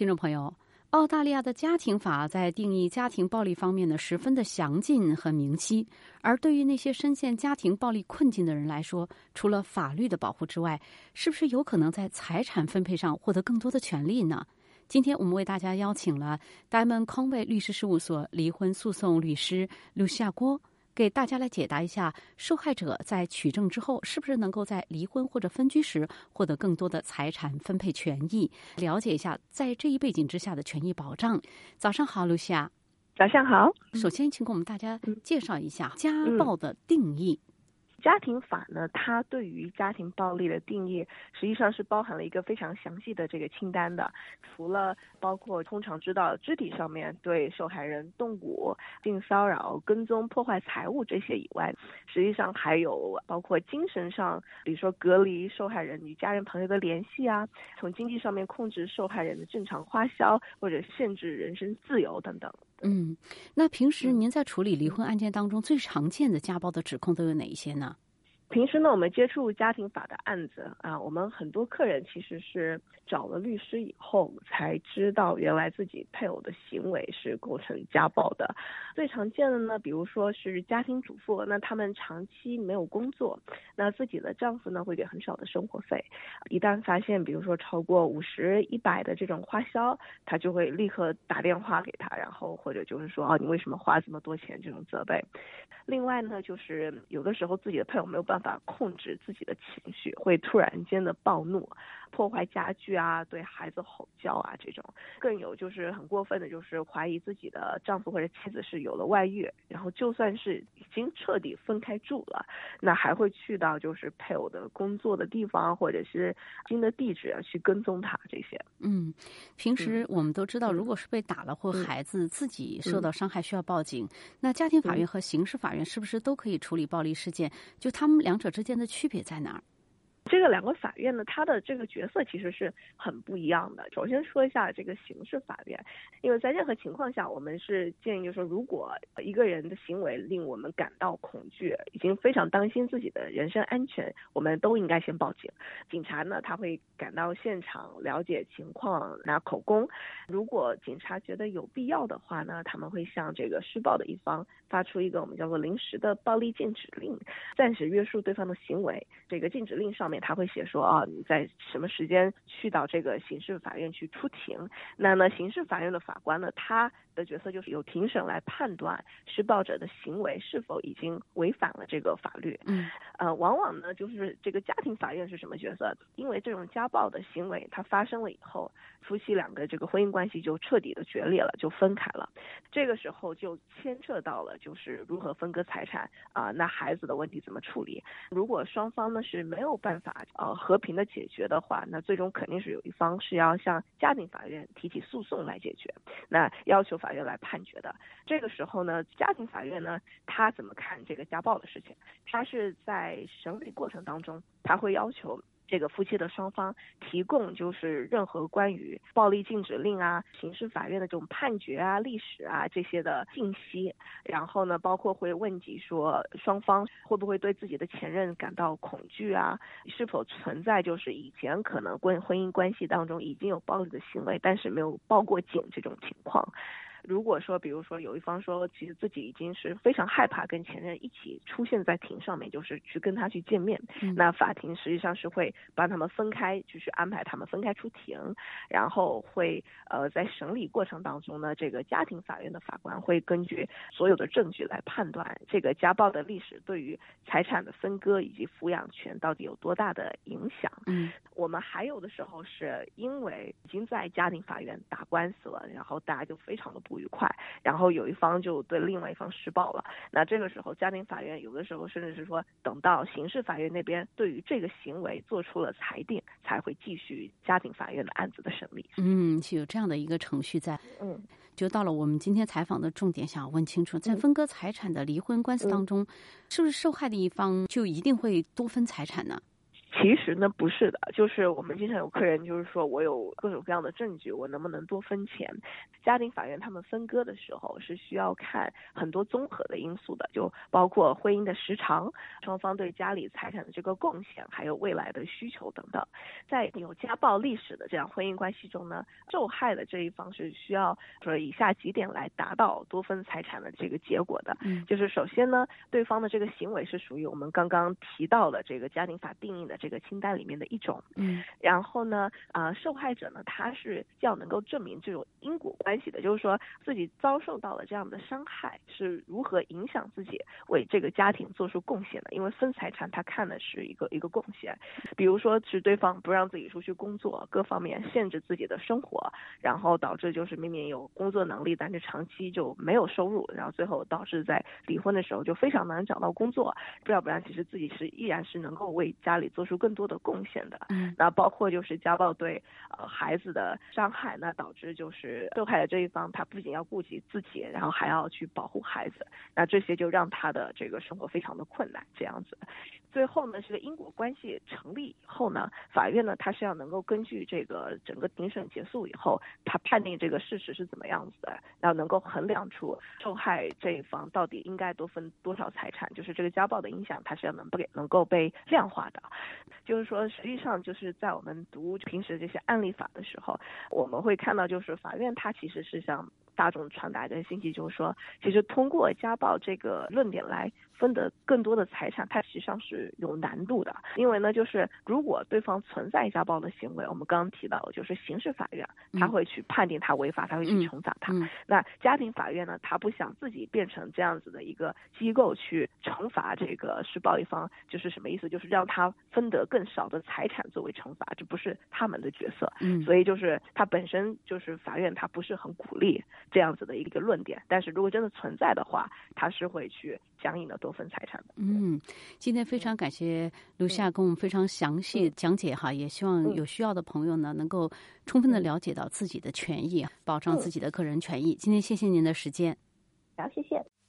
听众朋友，澳大利亚的家庭法在定义家庭暴力方面呢，十分的详尽和明晰。而对于那些深陷家庭暴力困境的人来说，除了法律的保护之外，是不是有可能在财产分配上获得更多的权利呢？今天我们为大家邀请了 Diamond Conway 律师事务所离婚诉讼律师卢夏郭。给大家来解答一下，受害者在取证之后，是不是能够在离婚或者分居时获得更多的财产分配权益？了解一下在这一背景之下的权益保障。早上好，露西亚。早上好。首先，请给我们大家介绍一下家暴的定义。家庭法呢，它对于家庭暴力的定义，实际上是包含了一个非常详细的这个清单的。除了包括通常知道肢体上面对受害人动武、性骚扰、跟踪、破坏财物这些以外，实际上还有包括精神上，比如说隔离受害人与家人朋友的联系啊，从经济上面控制受害人的正常花销，或者限制人身自由等等。嗯，那平时您在处理离婚案件当中最常见的家暴的指控都有哪一些呢？平时呢，我们接触家庭法的案子啊，我们很多客人其实是找了律师以后才知道，原来自己配偶的行为是构成家暴的。最常见的呢，比如说是家庭主妇，那他们长期没有工作，那自己的丈夫呢会给很少的生活费，一旦发现比如说超过五十、一百的这种花销，他就会立刻打电话给他，然后或者就是说啊，你为什么花这么多钱这种责备。另外呢，就是有的时候自己的配偶没有办法控制自己的情绪，会突然间的暴怒。破坏家具啊，对孩子吼叫啊，这种更有就是很过分的，就是怀疑自己的丈夫或者妻子是有了外遇，然后就算是已经彻底分开住了，那还会去到就是配偶的工作的地方或者是新的地址去跟踪他这些。嗯，平时我们都知道，如果是被打了或孩子自己受到伤害需要报警，那家庭法院和刑事法院是不是都可以处理暴力事件？就他们两者之间的区别在哪儿？这个两个法院呢，它的这个角色其实是很不一样的。首先说一下这个刑事法院，因为在任何情况下，我们是建议就是说，如果一个人的行为令我们感到恐惧，已经非常担心自己的人身安全，我们都应该先报警。警察呢，他会赶到现场了解情况，拿口供。如果警察觉得有必要的话呢，他们会向这个施暴的一方发出一个我们叫做临时的暴力禁止令，暂时约束对方的行为。这个禁止令上面。他会写说啊，你在什么时间去到这个刑事法院去出庭？那呢，刑事法院的法官呢，他的角色就是由庭审来判断施暴者的行为是否已经违反了这个法律。嗯，呃，往往呢，就是这个家庭法院是什么角色？因为这种家暴的行为它发生了以后，夫妻两个这个婚姻关系就彻底的决裂了，就分开了。这个时候就牵扯到了就是如何分割财产啊，那孩子的问题怎么处理？如果双方呢是没有办法。呃，和平的解决的话，那最终肯定是有一方是要向家庭法院提起诉讼来解决，那要求法院来判决的。这个时候呢，家庭法院呢，他怎么看这个家暴的事情？他是在审理过程当中，他会要求。这个夫妻的双方提供就是任何关于暴力禁止令啊、刑事法院的这种判决啊、历史啊这些的信息，然后呢，包括会问及说双方会不会对自己的前任感到恐惧啊，是否存在就是以前可能婚婚姻关系当中已经有暴力的行为，但是没有报过警这种情况。如果说，比如说有一方说，其实自己已经是非常害怕跟前任一起出现在庭上面，就是去跟他去见面，那法庭实际上是会帮他们分开，就是安排他们分开出庭，然后会呃在审理过程当中呢，这个家庭法院的法官会根据所有的证据来判断这个家暴的历史对于财产的分割以及抚养权到底有多大的影响。嗯，我们还有的时候是因为已经在家庭法院打官司了，然后大家就非常的。不愉快，然后有一方就对另外一方施暴了。那这个时候，家庭法院有的时候甚至是说，等到刑事法院那边对于这个行为做出了裁定，才会继续家庭法院的案子的审理。嗯，是有这样的一个程序在。嗯，就到了我们今天采访的重点，想要问清楚，在分割财产的离婚官司当中，是不是受害的一方就一定会多分财产呢？其实呢不是的，就是我们经常有客人就是说我有各种各样的证据，我能不能多分钱？家庭法院他们分割的时候是需要看很多综合的因素的，就包括婚姻的时长、双方对家里财产的这个贡献，还有未来的需求等等。在有家暴历史的这样婚姻关系中呢，受害的这一方是需要说以下几点来达到多分财产的这个结果的，嗯，就是首先呢，对方的这个行为是属于我们刚刚提到的这个家庭法定义的这个清单里面的一种，嗯，然后呢，啊，受害者呢，他是要能够证明这种因果关系的，就是说自己遭受到了这样的伤害是如何影响自己为这个家庭做出贡献的，因为分财产他看的是一个一个贡献，比如说是对方不让自己出去工作，各方面限制自己的生活，然后导致就是明明有工作能力，但是长期就没有收入，然后最后导致在离婚的时候就非常难找到工作，要不然其实自己是依然是能够为家里做出更多的贡献的。嗯，那包括就是家暴对呃孩子的伤害，那导致就是受害的这一方他不仅要顾及自己，然后还要去保护孩子，那这些就让他的这个生活非常的困难，这样子。最后呢，这个因果关系成立以后呢，法院呢他是要能够根据这个整个庭审结束以后，他判定这个事实是怎么样子的，然后能够衡量出受害这一方到底应该多分多少财产，就是这个家暴的影响，它是要能不给能够被量化的。就是说，实际上就是在我们读平时这些案例法的时候，我们会看到，就是法院它其实是向大众传达一个信息，就是说，其实通过家暴这个论点来分得更多的财产，它实际上是有难度的。因为呢，就是如果对方存在家暴的行为，我们刚刚提到，就是刑事法院他会去判定他违法，他会去惩罚他。嗯那家庭法院呢，他不想自己变成这样子的一个机构去惩罚这个施暴一方，就是什么意思？就是让他分得更少的财产作为惩罚，这不是他们的角色。嗯，所以就是他本身就是法院，他不是很鼓励这样子的一个论点。但是如果真的存在的话，他是会去强硬的多分财产。嗯，今天非常感谢卢夏跟我们非常详细讲解哈，也希望有需要的朋友呢能够充分的了解到自己的权益，保障自己的个人权益。今天谢谢您的时间。好，谢谢。